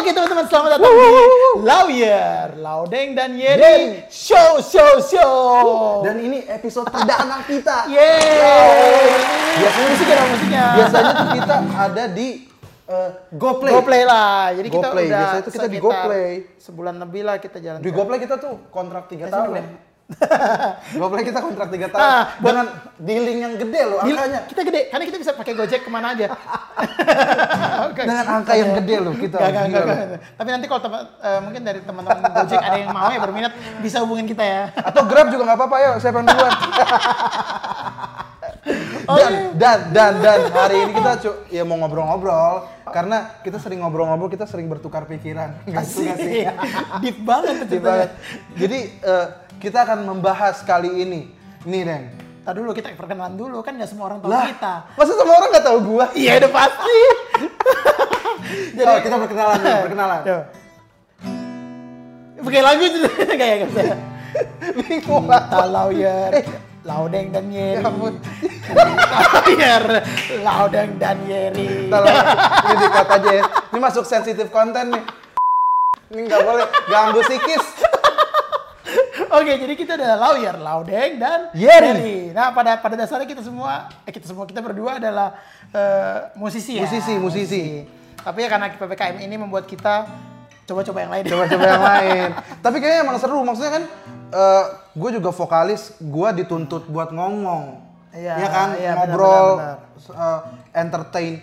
Oke teman-teman selamat datang di Lawyer, Laudeng dan Yeri Yeri. Show Show Show. Dan ini episode perdana kita. Yeay. Biasanya musiknya dong musiknya. Biasanya tuh kita ada di eh, GoPlay. GoPlay lah. Jadi kita GoPlay. udah Biasanya tuh kita di GoPlay. Sebulan lebih lah kita jalan. Di GoPlay kita tuh kontrak 3 Kasih tahun ya. GoPlay kita kontrak 3 tahun. Ah, dengan dealing yang gede loh angkanya. kita gede, karena kita bisa pakai Gojek ke mana aja. Oke. Dengan angka yang gede loh kita. Gak, gak, gak, gak. Tapi nanti kalau teman, eh, mungkin dari teman-teman Gojek ada yang mau ya berminat, bisa hubungin kita ya. Atau Grab juga nggak apa-apa ya, saya pengen duluan. dan, dan, dan, dan hari ini kita cu ya mau ngobrol-ngobrol karena kita sering ngobrol-ngobrol, kita sering bertukar pikiran. Sih? Deep banget Deep banget. Jadi eh, kita akan membahas kali ini. Nih, Deng. Tadi dulu kita perkenalan dulu, kan nggak semua orang tahu Lah, kita. masa semua orang nggak tahu gua? Iya udah pasti. Jadi oh, kita perkenalan dulu, perkenalan. Pakai lagu juga kayak ya, nggak bisa. Bingung lah. Kita lawyer, Eh. Laudeng dan Yeri. Ya ampun. Lawyer, Laudeng dan Yeri. Tolong, ini dikat aja ya. Ini masuk sensitif konten nih. Ini nggak boleh ganggu psikis. Oke, jadi kita adalah lawyer, Laudeng dan Yeri. Nah, pada pada dasarnya kita semua, eh kita semua kita berdua adalah eh, musisi ya. Musisi, musisi. Tapi ya karena ppkm ini membuat kita coba-coba yang lain. Coba-coba yang lain. Tapi kayaknya emang seru. Maksudnya kan, gue juga vokalis, gue dituntut buat ngomong. Iya, ya kan, iya, ngobrol, benar, eh, entertain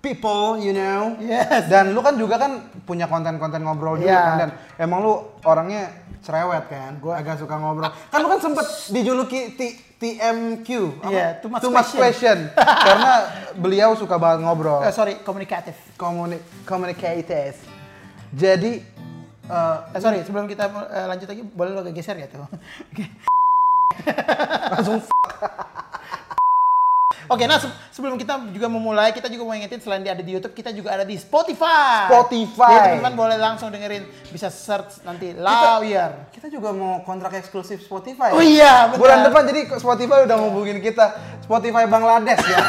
people, you know. Yes. Dan lu kan juga kan punya konten-konten ngobrol juga Iya. kan. Dan emang lu orangnya cerewet kan. Gue agak suka ngobrol. Kan lu kan sempet dijuluki T TMQ. Iya, too much question. Karena beliau suka banget ngobrol. Eh, sorry, komunikatif. Communi communicators. Jadi eh, Eh, sorry, sebelum kita eh, lanjut lagi, boleh lo geser gitu. Oke. langsung Oke, nah se- sebelum kita juga memulai, kita juga mau ingetin selain di ada di YouTube, kita juga ada di Spotify. Spotify. Jadi teman-teman boleh langsung dengerin, bisa search nanti Lawyer. kita juga mau kontrak eksklusif Spotify. Oh iya, benar. Bulan depan jadi Spotify udah ngubungin kita. Spotify Bangladesh ya.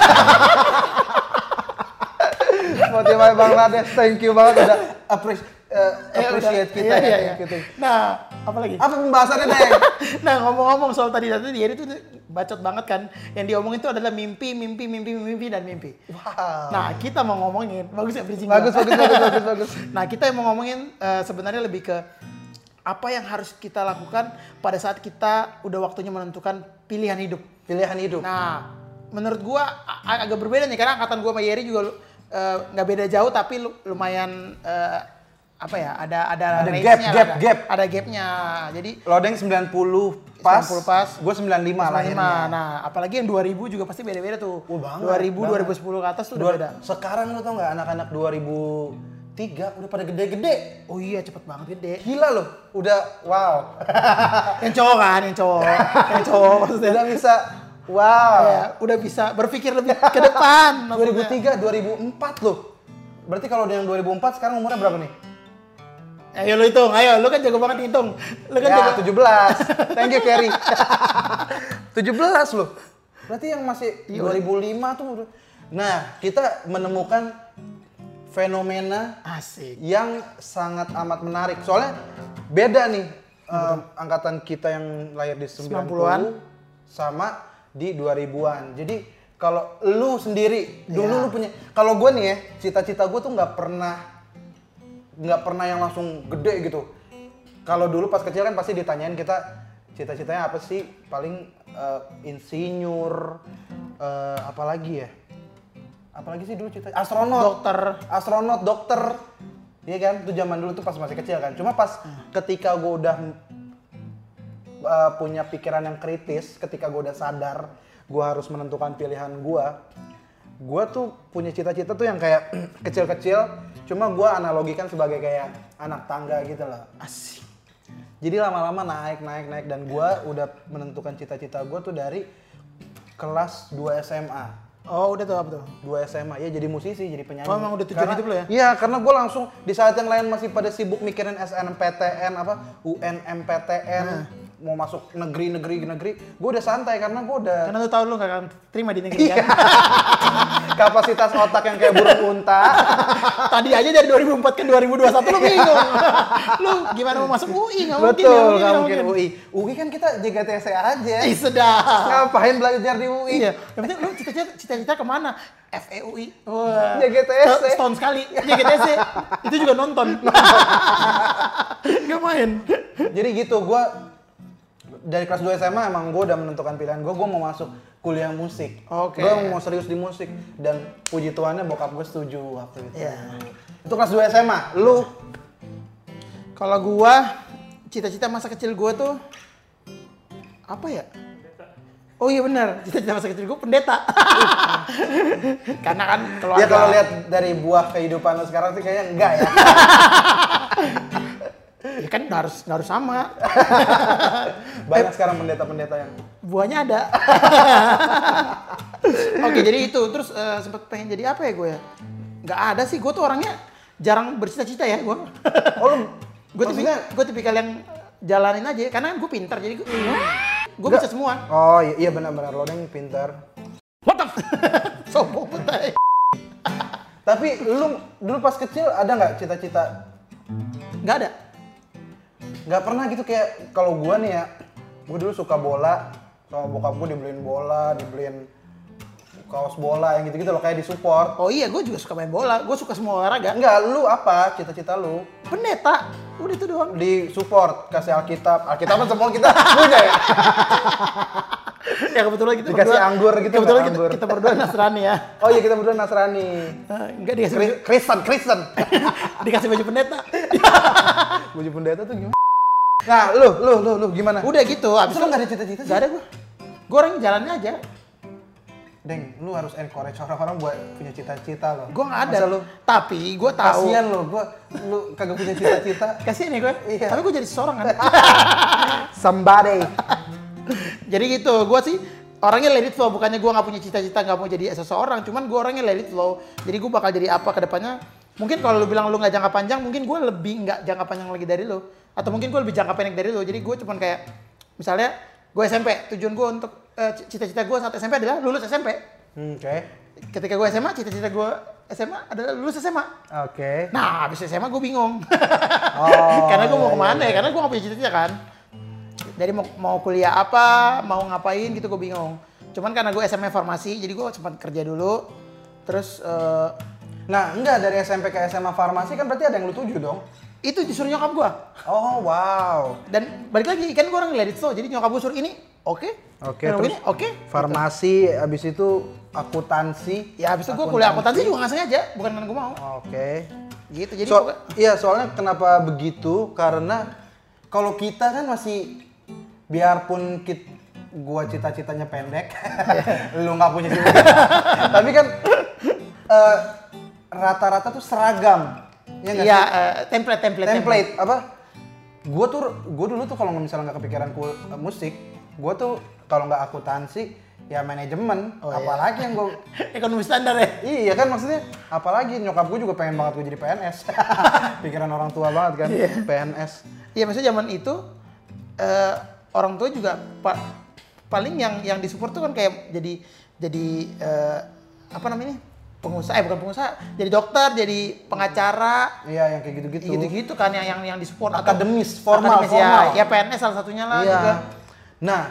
Spotify Bangladesh, thank you banget udah appreciate Eh, appreciate udah. kita Iya, ya. iya, iya. Gitu. Nah, apa lagi? Apa pembahasannya, Deng? nah, ngomong-ngomong soal tadi tadi dia itu bacot banget kan. Yang diomongin itu adalah mimpi, mimpi, mimpi, mimpi dan mimpi. Wow. Nah, kita mau ngomongin, bagus ya bridging Bagus, bagus, bagus, bagus, bagus. Nah, kita yang mau ngomongin eh, sebenarnya lebih ke apa yang harus kita lakukan pada saat kita udah waktunya menentukan pilihan hidup. Pilihan hidup. Nah, menurut gua a- agak berbeda nih karena angkatan gua sama Yeri juga eh, nggak beda jauh tapi lu- lumayan eh, apa ya? Ada ada Ada gap, lah, gap, ada, gap. Ada gapnya. Jadi Lodeng 90 pas. 90 pas. Gue 95 lahirnya. 95. Nah, apalagi yang 2000 juga pasti beda-beda tuh. Oh, banget, 2000, banget. 2010 ke atas tuh udah beda. Sekarang lu tau nggak anak-anak 2003 udah pada gede-gede. Oh iya, cepet banget gede. Gila loh, udah wow. yang cowok kan, yang cowok. yang cowok maksudnya. udah bisa wow. Ya, udah bisa berpikir lebih ke depan. maksudnya. 2003, 2004 loh. Berarti kalau yang 2004 sekarang umurnya berapa nih? Ayo lu hitung, ayo lu kan jago banget hitung. Lu kan ya, jago 17. Thank you, Kerry. 17 loh. Berarti yang masih Iya, 2005 tuh. Nah, kita menemukan fenomena asik. yang sangat amat menarik. Soalnya beda nih eh, angkatan kita yang lahir di 90-an 90-an. sama di 2000-an. Jadi kalau lu sendiri dulu Ya. lu punya kalau gue nih ya, cita-cita gue tuh nggak pernah nggak pernah yang langsung gede gitu. Kalau dulu pas kecil kan pasti ditanyain kita cita-citanya apa sih? Paling eh, insinyur eh, apalagi ya? Apalagi sih dulu cita astronot Dokter. astronot, dokter, iya kan? Itu zaman dulu tuh pas masih kecil kan. Cuma pas ketika gue udah uh, punya pikiran yang kritis, ketika gue udah sadar gue harus menentukan pilihan gue, gue tuh punya cita-cita tuh yang kayak kecil-kecil, cuma gue analogikan sebagai kayak anak tangga gitu loh. Asik. Jadi lama-lama naik, naik, naik dan gue udah menentukan cita-cita gue tuh dari kelas 2 SMA. Oh udah tuh apa tuh? 2 SMA ya jadi musisi, jadi penyanyi. Oh, emang udah tujuan Karena- hidup lo ya? Iya, karena gue langsung di saat yang lain masih pada sibuk mikirin SNMPTN apa UNMPTN Nah. Mau masuk negeri-negeri negeri, gue udah santai karena gue udah Karena lu tahu lu gak akan terima di negeri Iya. kan? kapasitas otak yang kayak burung unta. Tadi aja dari 2004 ke 2021 lu bingung. lu gimana mau masuk UI? Gak mungkin, Betul, nggak nggak nggak mungkin UI. UI kan kita JGTC aja. Ih sedap. Ngapain belajar di UI? Iya, yang penting lu cita-cita cita-cita ke mana? FEUI. Wah. JGTC. Sto- Setahun sekali. JGTC. Itu juga nonton. Gak main. Jadi gitu, gue dari kelas 2 SMA emang gue udah menentukan pilihan gue, gue mau masuk kuliah musik. Oke. Gue mau serius di musik dan puji Tuhannya bokap gue setuju waktu itu. Iya. Itu kelas 2 SMA. Lu Kalau gua cita-cita masa kecil gua tuh apa ya? Oh iya benar, cita-cita masa kecil gua pendeta. Karena kan keluarga. ya kalau lihat dari buah kehidupan lu sekarang sih kayaknya enggak ya. Ya kan harus harus sama. Banyak sekarang pendeta-pendeta yang Buahnya ada. Oke, jadi itu terus eh, sempat pengen jadi apa ya gue ya? Nggak ada sih, gue tuh orangnya jarang bercita-cita ya gue. Oh lu gue tipikal, gue tipikal yang jalanin aja, karena kan gue pintar jadi gue gue bisa semua. Oh iya, iya benar-benar lo yang pintar. What the? Sombong betul. Tapi lu dulu pas kecil ada nggak cita-cita? Nggak ada. Nggak pernah gitu kayak kalau gua nih ya, gua dulu suka bola, sama bokap gua dibeliin bola, dibeliin kaos bola yang gitu-gitu loh kayak disupport. Oh iya, gue juga suka main bola. Gue suka semua olahraga. Enggak, lu apa cita-cita lu? Pendeta. Udah itu doang. Di support, kasih Alkitab. Alkitab kan semua kita punya ya. ya kebetulan kita Dikasih berdua- anggur gitu, Kebetulan kita, anggur. kita berdua Nasrani ya. Oh iya kita berdua Nasrani. Eh, enggak dikasih Kri- Kristen, Kristen. dikasih baju pendeta. Baju pendeta tuh gimana? Nah, lu, lu, lu, lu gimana? Udah gitu. Abis lu nggak ada cita-cita sih? Gak ada gue. Gue orang jalannya aja. Deng, lu harus encourage orang-orang buat punya cita-cita loh. Gue nggak ada. Masa lu Tapi gue tahu. kasihan lo, gua lu kagak punya cita-cita. Kasian ya gue. Iya. Tapi gue jadi seseorang kan. Somebody. Jadi gitu. Gue sih orangnya let it flow. Bukannya gue nggak punya cita-cita nggak mau jadi seseorang. Cuman gue orangnya let it flow. Jadi gue bakal jadi apa ke depannya. Mungkin kalau lu bilang lu nggak jangka panjang, mungkin gue lebih nggak jangka panjang lagi dari lu. Atau mungkin gue lebih jangka pendek dari lu. Jadi gue cuman kayak, misalnya gue SMP, tujuan gue untuk eh, cita-cita gue saat SMP adalah lulus SMP. Hmm, Oke. Ketika gue SMA, cita-cita gue SMA adalah lulus SMA. Oke. Nah, habis SMA gue bingung. Oh, Karena gue mau iya, ke mana iya, ya? Karena gue gak punya cita-cita kan. Jadi mau, mau kuliah apa, mau ngapain gitu gue bingung. Cuman karena gue SMA farmasi, jadi gue sempat kerja dulu. Terus eh, Nah, enggak dari SMP ke SMA farmasi kan berarti ada yang lu tuju dong. itu disuruh nyokap gue. Oh, wow. Dan balik lagi, kan gue orang let it flow. Jadi nyokap gue suruh ini, oke. Oke, Yang terus ini, oke. Farmasi habis itu akuntansi. Ya habis itu gue kuliah akuntansi juga gak sengaja, bukan karena gue mau. Oke. Gitu, jadi So, iya soalnya kenapa begitu? Karena kalau kita kan masih biarpun kit, gua cita-citanya pendek, lu nggak punya cita-cita, tapi kan eh, rata-rata tuh seragam, ya nggak Iya, sih? eh, template, template, Template apa? Gua tuh, gua dulu tuh kalau misalnya nggak kepikiran kul- eh, musik, gua tuh kalau nggak akuntansi, ya manajemen, Oh, iya. apalagi yang gua Ekonomi standar ya. Iya kan maksudnya apalagi nyokap gue juga pengen banget gue jadi PNS. Pikiran orang tua banget kan PNS. Iya maksudnya zaman itu eh, orang tua juga pa- paling yang yang disupport tuh kan kayak jadi jadi eh, apa namanya pengusaha eh bukan pengusaha jadi dokter jadi pengacara Iya yang kayak gitu-gitu. gitu-gitu kan yang yang yang disupport atau- Akademis, formal, Akademis, formal. ya, ya PNS salah satunya lah Iya. juga Nah,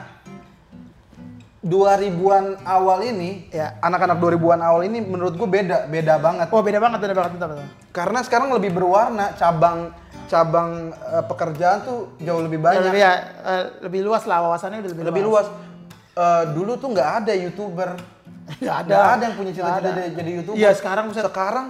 2000-an awal ini, Ya. anak-anak 2000-an awal ini menurut gue beda, beda banget. oh beda banget beda banget bentar, bentar. Karena sekarang lebih berwarna, cabang cabang eh, pekerjaan tuh jauh lebih banyak. lebih ya eh, lebih luas lah wawasannya udah lebih, lebih luas. Eh, dulu tuh nggak ada youtuber, nggak ada nggak ada yang punya cita-cita jadi, jadi youtuber. Iya, sekarang buset. sekarang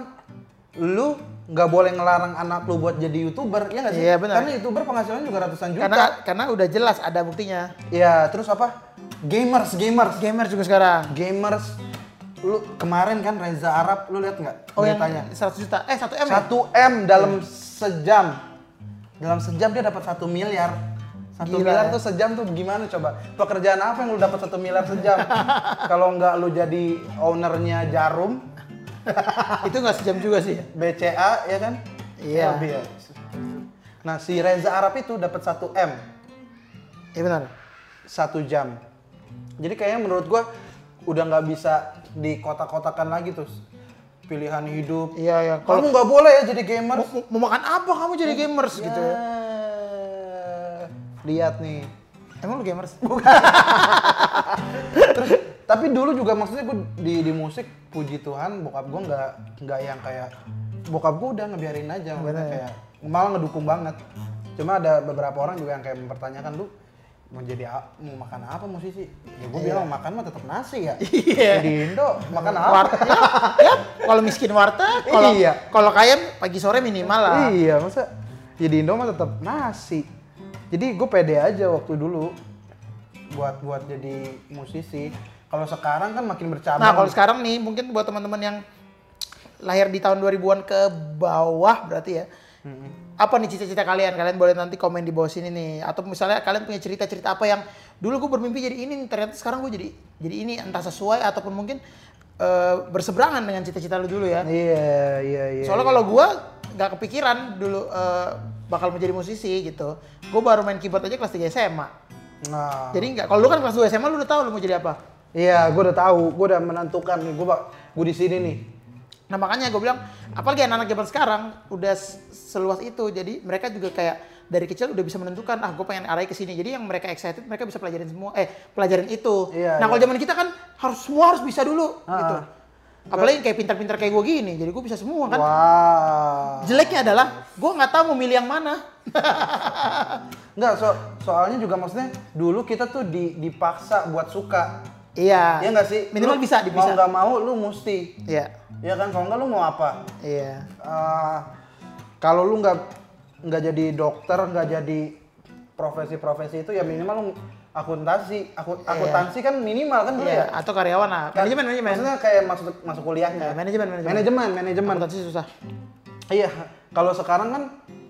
lu nggak boleh ngelarang anak lu buat jadi youtuber, ya nggak sih? Iya, benar. Karena youtuber penghasilannya juga ratusan juta. karena karena udah jelas ada buktinya Ya terus apa? Gamers, gamers, gamer juga sekarang gamers. lu kemarin kan Reza Arab lu lihat nggak Oh yang beritanya 100 juta. Eh 1 M ya? 1 m dalam sejam dalam sejam dia dapat satu miliar satu Gila, miliar ya. tuh sejam tuh gimana coba pekerjaan apa yang lu dapat satu miliar sejam kalau nggak lu jadi ownernya Jarum Itu nggak sejam juga sih ya? BCA ya kan Iya. Ya. nah si Reza Arab itu dapat 1 m Iya benar. satu jam jadi kayaknya menurut gua udah nggak bisa dikotak-kotakan lagi tuh pilihan hidup. Iya ya. Kalau kamu nggak boleh ya jadi gamer. Mau, mau makan apa kamu jadi gamers gitu ya? lihat nih. Emang lu gamers? tapi dulu juga maksudnya gue di di musik puji Tuhan bokap gue nggak nggak yang kayak bokap gue udah ngebiarin aja maksudnya kayak malah ngedukung banget. Cuma ada beberapa orang juga yang kayak mempertanyakan lu mau jadi mau makan apa musisi ya gue bilang makan mah tetap nasi ya Iya. di Indo makan apa Warteg, ya. Kalau miskin warteg, kalau Iya. kalau kaya pagi sore minimal lah. iya masa ya di Indo mah tetap nasi jadi gue pede aja waktu dulu buat buat jadi musisi kalau sekarang kan makin bercabang Nah, kalau sekarang nih mungkin buat teman-teman yang lahir di tahun 2000-an ke bawah berarti ya. Apa nih cita-cita kalian? Kalian boleh nanti komen di bawah sini nih. Atau misalnya kalian punya cerita-cerita apa yang dulu gue bermimpi jadi ini, nih, ternyata sekarang gue jadi jadi ini entah sesuai ataupun mungkin eh, berseberangan dengan cita-cita lu dulu ya. iya iya iya Soalnya kalau gue nggak kepikiran dulu eh, bakal menjadi musisi gitu. Gue baru main keyboard aja kelas 3 SMA. nah Jadi nggak, kalau lu kan kelas 2 SMA lu udah tahu lu mau jadi apa. Iya, gue udah tahu, gue udah menentukan nih, gue gue di sini nih. Nah makanya gue bilang, apalagi anak-anak zaman sekarang udah seluas itu, jadi mereka juga kayak dari kecil udah bisa menentukan, ah gue pengen arahnya ke sini. Jadi yang mereka excited, mereka bisa pelajarin semua, eh pelajarin itu. Iya, nah kalau iya. zaman kita kan harus semua harus bisa dulu, Ah. gitu. Apalagi kayak pintar-pintar kayak gue gini, jadi gue bisa semua kan. Wah. Jeleknya adalah gue nggak tahu mau milih yang mana. Enggak, so, soalnya juga maksudnya dulu kita tuh di, dipaksa buat suka. Iya. Iya nggak sih? Minimal Lu bisa, Mau bisa. nggak mau, lu mesti. Iya. Iya kan, kalau nggak lu mau apa? Iya. Eh, kalau lu nggak nggak jadi dokter, nggak jadi profesi-profesi itu ya minimal lu akuntansi. Aku, akuntansi kan minimal kan dulu Iya. ya. Atau karyawan lah. Kan- Manajemen, manajemen. Maksudnya kayak masuk masuk kuliahnya. Ya, manajemen, manajemen. Manajemen, manajemen. Akuntansi susah. Iya, kalau sekarang kan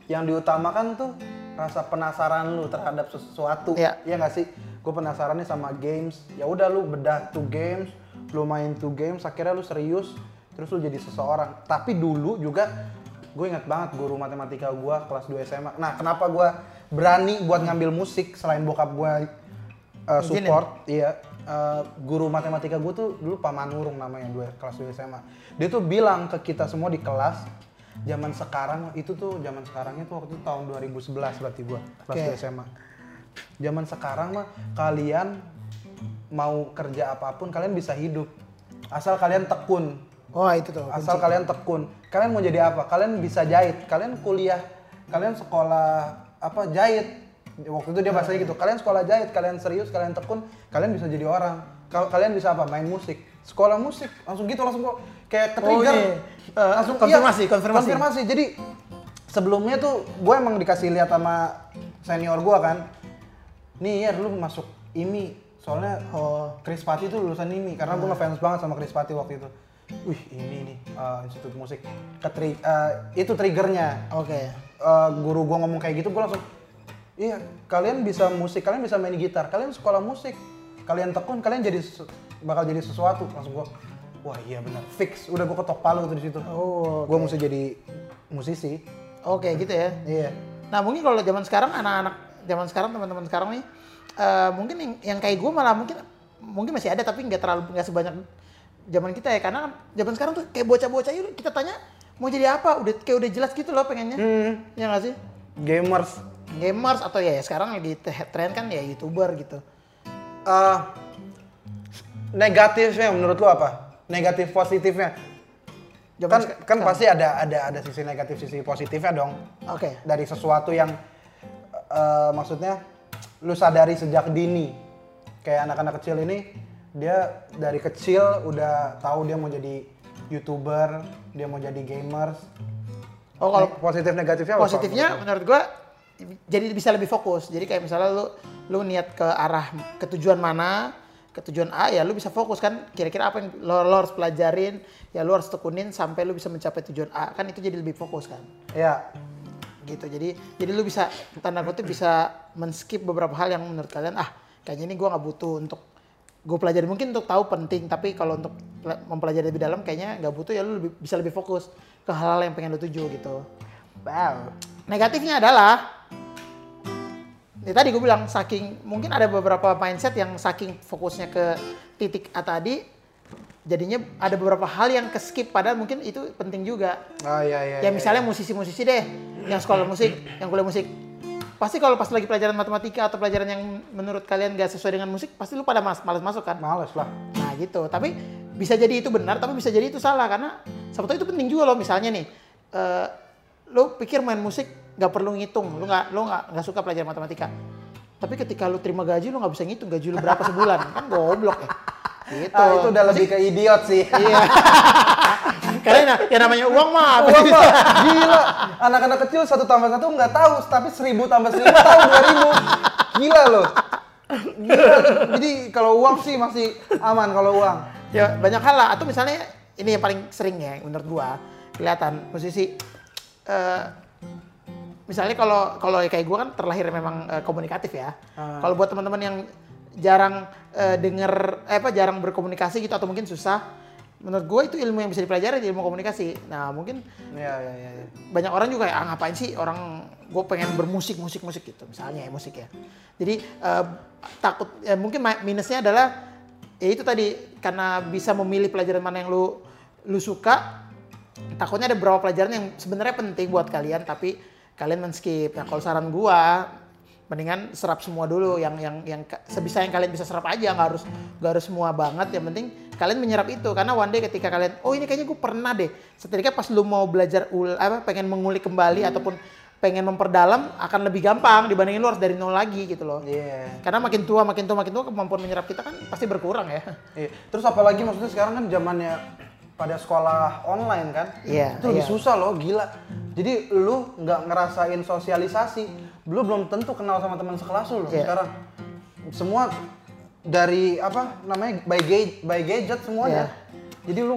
yang diutamakan tuh rasa penasaran lu terhadap sesuatu. Iya. Iya nggak sih? Gue penasaran nih sama games. Ya udah lu bedah tuh games, lu main tuh games, akhirnya lu serius, terus lu jadi seseorang. Tapi dulu juga gue ingat banget guru matematika gue kelas 2 SMA. Nah, kenapa gue berani buat ngambil musik selain bokap gue uh, Izinin? support? Iya. Uh, guru matematika gue tuh dulu Pak Manurung namanya dua kelas 2 SMA. Dia tuh bilang ke kita semua di kelas, zaman sekarang itu tuh zaman sekarangnya tuh waktu itu tahun 2011 berarti gua kelas Oke. 2 SMA. Zaman sekarang mah kalian mau kerja apa pun kalian bisa hidup asal kalian tekun. Oh itu tuh. Asal kalian tekun. Kalian mau jadi apa? Kalian bisa jahit. Kalian kuliah, kalian sekolah apa jahit. Waktu itu dia bahasanya gitu. Kalian sekolah jahit, kalian serius, kalian tekun, kalian bisa jadi orang. Kal- Kalian bisa apa? Main musik. Sekolah musik. Langsung gitu langsung kok kayak ke Oh, ini, eh, langsung konfirmasi, iya, konfirmasi. konfirmasi. Jadi sebelumnya tuh gue emang dikasih lihat sama senior gue kan. Nih ya lu masuk IMI. Soalnya Oh. Chris Pati tuh lulusan IMI karena gue ngefans banget sama Chris Pati waktu itu. Wih ini nih eh, institut musik. Ketri eh, itu triggernya. Oke. Eh, guru gue ngomong kayak gitu gue langsung iya kalian bisa musik kalian bisa main gitar kalian sekolah musik kalian tekun kalian jadi bakal jadi sesuatu langsung gue wah iya benar fix udah gue ketok palu tuh di situ Oh. gue mesti jadi musisi Oke gitu ya. iya Nah mungkin kalau zaman sekarang anak-anak zaman sekarang teman-teman sekarang nih eh, mungkin yang, yang kayak gue malah mungkin mungkin masih ada tapi nggak terlalu nggak sebanyak zaman kita ya. Karena zaman sekarang tuh kayak bocah-bocah itu kita tanya mau jadi apa? Udah kayak udah jelas gitu loh pengennya. Hmm, ya nggak sih? Gamers. Gamers atau ya, ya sekarang lagi tren kan ya youtuber gitu. Eh, negatifnya menurut lu apa? Negatif positifnya? Zaman kan kan pasti ada ada ada sisi negatif sisi positifnya dong. Oke. Dari sesuatu yang eh, maksudnya lu sadari sejak dini kayak anak-anak kecil ini dia dari kecil udah tahu dia mau jadi youtuber dia mau jadi gamers. Oh kalau Ne- positif negatifnya apa? positifnya menurut gua jadi bisa lebih fokus. Jadi kayak misalnya lu lu niat ke arah ke tujuan mana ke tujuan A ya lu bisa fokus kan. Kira-kira apa yang lo, lo harus pelajarin ya lu harus tekunin sampai lu bisa mencapai tujuan A. Kan itu jadi lebih fokus kan? Ya gitu. Jadi jadi lu bisa tanda kutip bisa men-skip beberapa hal yang menurut kalian ah kayaknya ini gua nggak butuh untuk gue pelajari. Mungkin untuk tahu penting tapi kalau untuk pe- mempelajari lebih dalam kayaknya nggak butuh ya lu lebih, bisa lebih fokus ke hal-hal yang pengen lu tuju gitu. Wow. Negatifnya adalah ya tadi gue bilang saking mungkin ada beberapa mindset yang saking fokusnya ke titik A tadi jadinya ada beberapa hal yang ke skip padahal mungkin itu penting juga. Oh iya iya ya misalnya musisi-musisi deh yang sekolah musik yang kuliah musik. Pasti kalau pas lagi pelajaran matematika atau pelajaran yang menurut kalian gak sesuai dengan musik pasti lu pada mas malas masuk kan? Males lah. Nah gitu, tapi bisa jadi itu benar, tapi bisa jadi itu salah karena sebetulnya itu penting juga loh. Misalnya nih, eh lo pikir main musik nggak perlu ngitung, lo nggak lo nggak nggak suka pelajaran matematika. Tapi ketika lo terima gaji lo nggak bisa ngitung gaji lo berapa sebulan, kan goblok ya. Gitu. ah, itu udah lebih ke idiot sih Iya. Karena ya namanya uang mah sih? Pak, gila. Anak-anak kecil satu tambah satu nggak tahu, tapi seribu tambah seribu tahu dua ribu. Gila loh. Gila. Jadi kalau uang sih masih aman kalau uang. ya banyak hal lah. Atau misalnya ini yang paling sering ya menurut gua kelihatan musisi. eh misalnya kalau kalau kayak gua kan terlahir memang eh, komunikatif ya. Ah. Kalau buat teman-teman yang jarang eh, denger eh, apa jarang berkomunikasi gitu atau mungkin susah, menurut gue itu ilmu yang bisa dipelajari ilmu komunikasi. Nah mungkin Iya, iya, iya. iya. banyak orang juga kayak ah ngapain sih orang gue pengen bermusik musik musik gitu misalnya ya musik ya jadi eh, takut ya mungkin minusnya adalah ya itu tadi karena bisa memilih pelajaran mana yang lu lu suka takutnya ada beberapa pelajaran yang sebenarnya penting buat kalian tapi kalian men-skip nah kalau saran gua mendingan serap semua dulu yang yang yang ka- sebisa yang kalian bisa serap aja nggak harus nggak harus semua banget yang penting kalian menyerap itu karena one day ketika kalian oh ini kayaknya gue pernah deh setelahnya pas lu mau belajar ul apa pengen mengulik kembali ataupun pengen memperdalam akan lebih gampang dibandingin lu harus dari nol lagi gitu loh Iya. karena makin tua makin tua makin tua kemampuan menyerap kita kan pasti berkurang ya Iya. Terus apalagi maksudnya sekarang kan zamannya pada sekolah online kan? Iya, Itu lebih iya. susah loh, gila. Jadi lu nggak ngerasain sosialisasi, lu belum tentu kenal sama teman sekelas lu Iya. sekarang. Semua dari apa namanya by gadget, by gadget semuanya. Iya. Jadi lu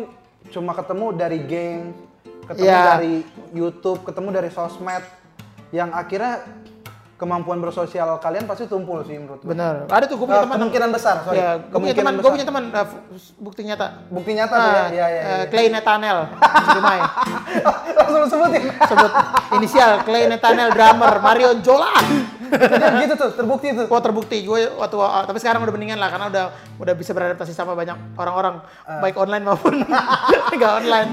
cuma ketemu dari game, ketemu Iya. dari YouTube, ketemu dari sosmed, yang akhirnya kemampuan bersosial kalian pasti tumpul sih menurut gue. bener ada tuh gue punya Eh, teman kemungkinan besar, sorry. ya, gue punya teman gue punya teman f- bukti nyata Bukti nyata tuh ya, Ah, iya iya. iya. Clay Nathaniel Dumai Langsung lu sebutin. sebut inisial Clay Nathaniel drummer Marion Jola gitu tuh, terbukti tuh. Wah terbukti gue waktu ah, tapi sekarang udah mendingan lah karena udah udah bisa beradaptasi sama banyak orang-orang Ah. baik online maupun nggak online.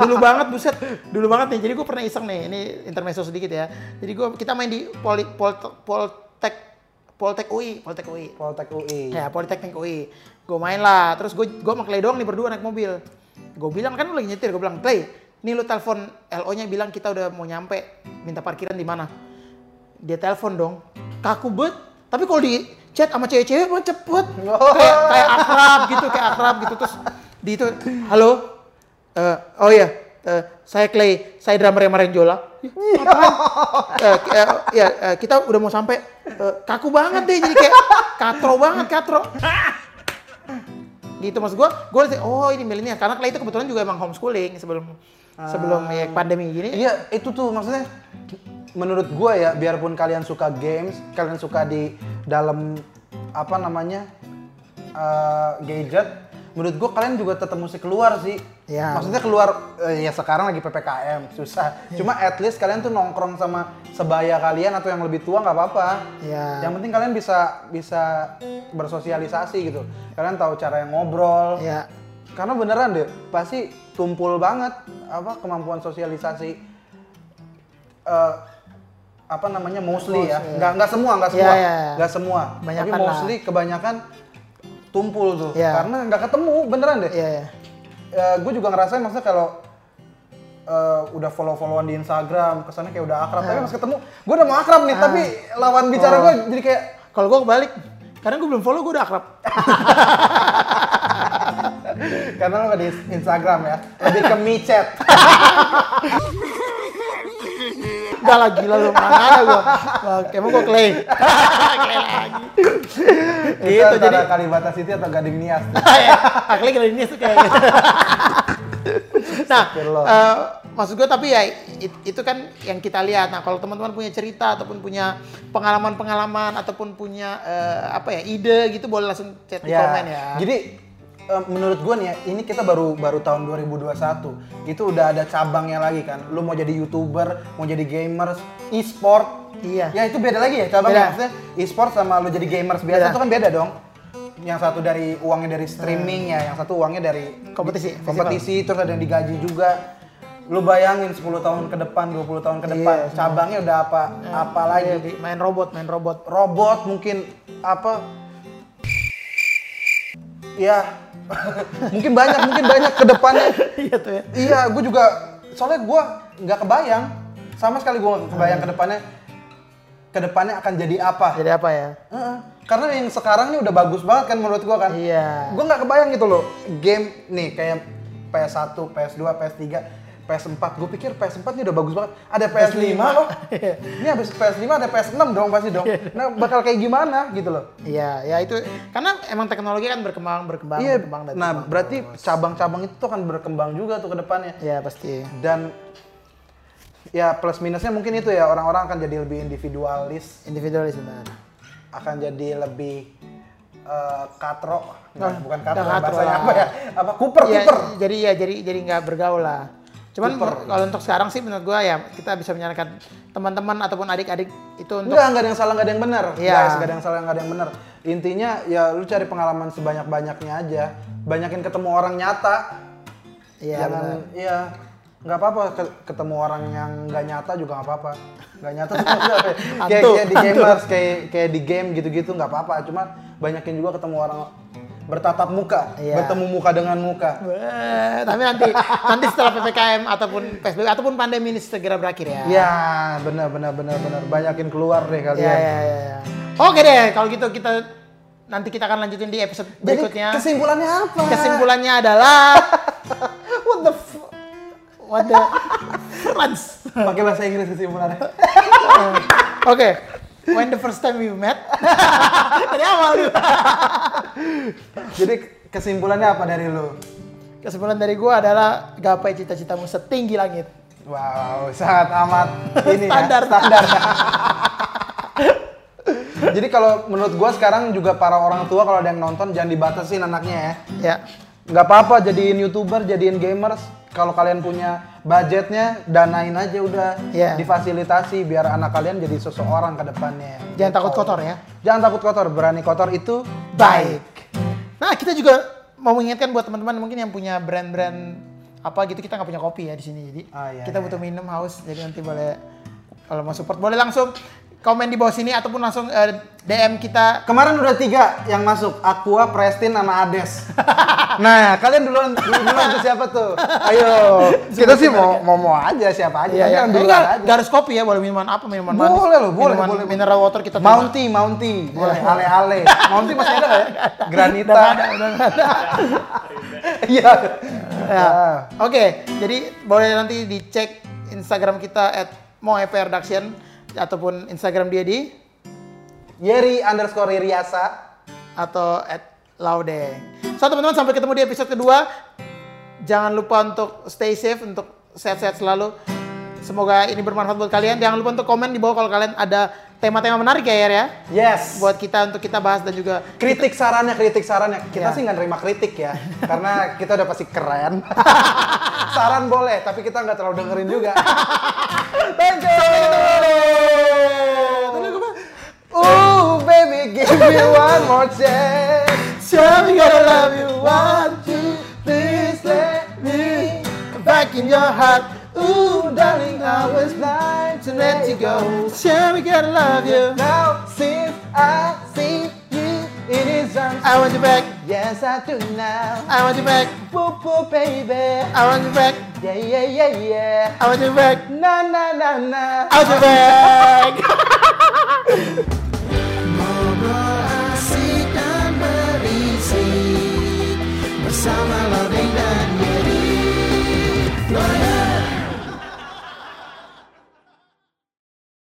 Dulu banget buset, dulu banget nih. Jadi gue pernah iseng nih, ini intermezzo sedikit ya. Jadi gue kita main di Poli, Pol, Poltek Poltek UI, Poltek UI. Poltek UI. Ya, Politeknik UI. Gue main lah, terus gue gue sama Clay doang nih berdua naik mobil. Gue bilang kan lu lagi nyetir, gue bilang Clay, nih lu telepon LO-nya bilang kita udah mau nyampe, minta parkiran di mana? Dia telepon dong, kaku bet. Tapi kalau di chat sama cewek-cewek mah cepet, kayak kayak akrab gitu, kayak akrab gitu. Terus di itu, halo, Eh, oh iya, eh, saya Clay, saya drummer yang Jola. Eh, ki- eh, ya, eh, kita udah mau sampai. Eh, kaku banget deh jadi kayak katro banget katro. Gitu maksud gue gue oh ini milenial. Karena Clay itu kebetulan juga emang homeschooling sebelum sebelum ya, pandemi gini Iya, itu tuh maksudnya menurut gua ya, biarpun kalian suka games, kalian suka di dalam apa namanya eh, gadget, menurut gua kalian juga tetap mesti keluar sih. Iya. Maksudnya keluar eh, ya sekarang lagi ppkm susah. Cuma at least kalian tuh nongkrong sama sebaya kalian atau yang lebih tua nggak apa-apa. Iya. Yang penting kalian bisa bisa bersosialisasi gitu. Kalian tahu cara yang ngobrol. ya Karena beneran deh, pasti tumpul banget apa kemampuan sosialisasi eh, apa namanya mostly ya, nggak nggak semua nggak semua, Iya, iya, iya. nggak semua, Kebanyakan tapi mostly kebanyakan tumpul tuh, Iya. karena nggak ketemu beneran deh. ya ya. Gue juga ngerasain maksudnya kalau eh, udah follow-followan di Instagram, kesannya kayak udah akrab, tapi pas ketemu, gue udah mau akrab nih, tapi lawan bicara gue jadi kayak kalau gue kebalik karena gue belum follow gue udah akrab karena lo nggak di Instagram ya, lebih ke micet. Udah lah gila lu, mana ada gua. Emang gua clay. clay lagi. Itu gitu jadi Kalibata City atau Gading Nias. ya, akli kali ini suka kayak gitu. nah, eh, maksud gue tapi ya it- itu kan yang kita lihat. Nah, kalau teman-teman punya cerita ataupun punya pengalaman-pengalaman ataupun punya eh, apa ya ide gitu boleh langsung chat di komen ya. Jadi menurut gua nih ya, ini kita baru baru tahun 2021. Itu udah ada cabangnya lagi kan. Lu mau jadi YouTuber, mau jadi gamers, e-sport. Iya. Ya itu beda lagi ya cabangnya. Maksudnya e-sport sama lu jadi gamers biasa Beda. itu kan beda dong. Yang satu dari uangnya dari streaming ya, yang satu uangnya dari Kompetisi, kompetisi terus ada yang digaji juga. Lu bayangin 10 tahun ke depan, 20 tahun ke depan, Iya, cabangnya udah apa apa lagi? Iya, di- main robot, main robot. robot mungkin apa ya mungkin banyak mungkin banyak ke depannya Iya tuh ya. iya gue juga soalnya gue nggak kebayang sama sekali gue nggak kebayang ke depannya ke depannya akan jadi apa Jadi apa ya? Heeh. karena yang sekarang ini udah bagus banget kan menurut gue kan Iya. gue nggak kebayang gitu loh game nih kayak PS1 PS2 PS3 PS4 gue pikir PS4 ini udah bagus banget. Ada PS5 loh. Ini habis PS5 ada PS6 dong pasti dong. Nah bakal kayak gimana gitu loh. Iya, ya itu. Karena emang teknologi kan berkembang, berkembang, iya. berkembang dan nah berkembang. berarti cabang-cabang itu tuh akan berkembang juga tuh ke depannya. Iya pasti. dan ya plus minusnya mungkin itu ya orang-orang akan jadi lebih individualis. Individualis benar. akan jadi lebih eh, katro Nggak, Oh, bukan katro nggak katro bahasanya lah. apa ya? Apa kuper Iya, kuper. jadi ya jadi jadi nggak bergaul lah. Cuman kalau untuk sekarang sih menurut gua ya kita bisa menyarankan teman-teman ataupun adik-adik itu untuk Enggak, enggak ada yang salah, enggak ada yang benar. Iya. Guys, enggak ada yang salah, enggak ada yang benar. Intinya ya lu cari pengalaman sebanyak-banyaknya aja. Banyakin ketemu orang nyata. Iya, Jangan iya nggak apa-apa ke- ketemu orang yang nggak nyata juga nggak apa-apa. Nggak nyata maksudnya apa ya? kayak, kayak di gamers, kayak kayak di game gitu-gitu nggak apa-apa. Cuma banyakin juga ketemu orang bertatap muka, Iya. bertemu muka dengan muka. Eh, tapi nanti nanti setelah ppkm ataupun psbb ataupun pandemi ini segera berakhir ya. Ya, benar benar benar benar. Banyakin keluar deh kalian. Iya, iya, iya, iya. Oke deh, kalau gitu kita nanti kita akan lanjutin di episode Jadi berikutnya. kesimpulannya apa? Kesimpulannya adalah What the f- what the Franz. Pakai bahasa Inggris kesimpulannya. Oke. When the first time we met. Dari awal lu. Jadi kesimpulannya apa dari lu? Kesimpulan dari gua adalah gapai cita-citamu setinggi langit. Wow, sangat amat ini Standar. ya, standar. Jadi kalau menurut gua sekarang juga para orang tua kalau ada yang nonton jangan dibatasin anaknya ya. Ya. Nggak apa-apa jadiin youtuber, jadiin gamers. Kalau kalian punya budgetnya, danain aja udah. Iya. Difasilitasi biar anak kalian jadi seseorang ke depannya. Jangan takut kotor ya. Jangan takut kotor, berani kotor itu Baik. Nah, kita juga mau mengingatkan buat teman-teman mungkin yang punya brand-brand apa gitu kita nggak punya kopi ya di sini jadi Ah, iya, kita iya, butuh minum haus jadi nanti boleh kalau mau support boleh langsung komen di bawah sini ataupun langsung eh, DM kita Kemarin udah tiga yang masuk, Aqua, Prestin, sama Ades. nah, kalian duluan, duluan ke siapa tuh? Ayo, kita sih mau mau mau aja siapa aja. Iya, iya. Eh, duluan nggak, aja. harus kopi ya, boleh minuman apa, minuman manis. Boleh loh, boleh, Minuman boleh. Mineral water kita. Mounty, Mounty, boleh. Ale-ale. Mounty masih ada nggak ya? Granita. Udah ada, udah ada. Iya. Ya. Ah. Oke, jadi boleh nanti dicek Instagram kita at moeproduction ataupun Instagram dia di Yeri underscore Riasa. atau at Laude. So teman-teman sampai ketemu di episode kedua. Jangan lupa untuk stay safe, untuk sehat-sehat selalu. Semoga ini bermanfaat buat kalian. Jangan lupa untuk komen di bawah kalau kalian ada tema-tema menarik ya, Yer ya. Yes. Buat kita untuk kita bahas dan juga kritik sarannya, kritik sarannya. Kita Ya. sih nggak nerima kritik ya, karena kita udah pasti keren. Saran boleh, tapi kita nggak terlalu dengerin juga. to go. Tell me gonna love you. Now, since I see you in his arms, I want you back. yes, I do now. I want you back. Whoop, whoop, baby. I want you back. Yeah, yeah, yeah, yeah. I want you back. Na, na, na, na. I want you back.